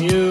you.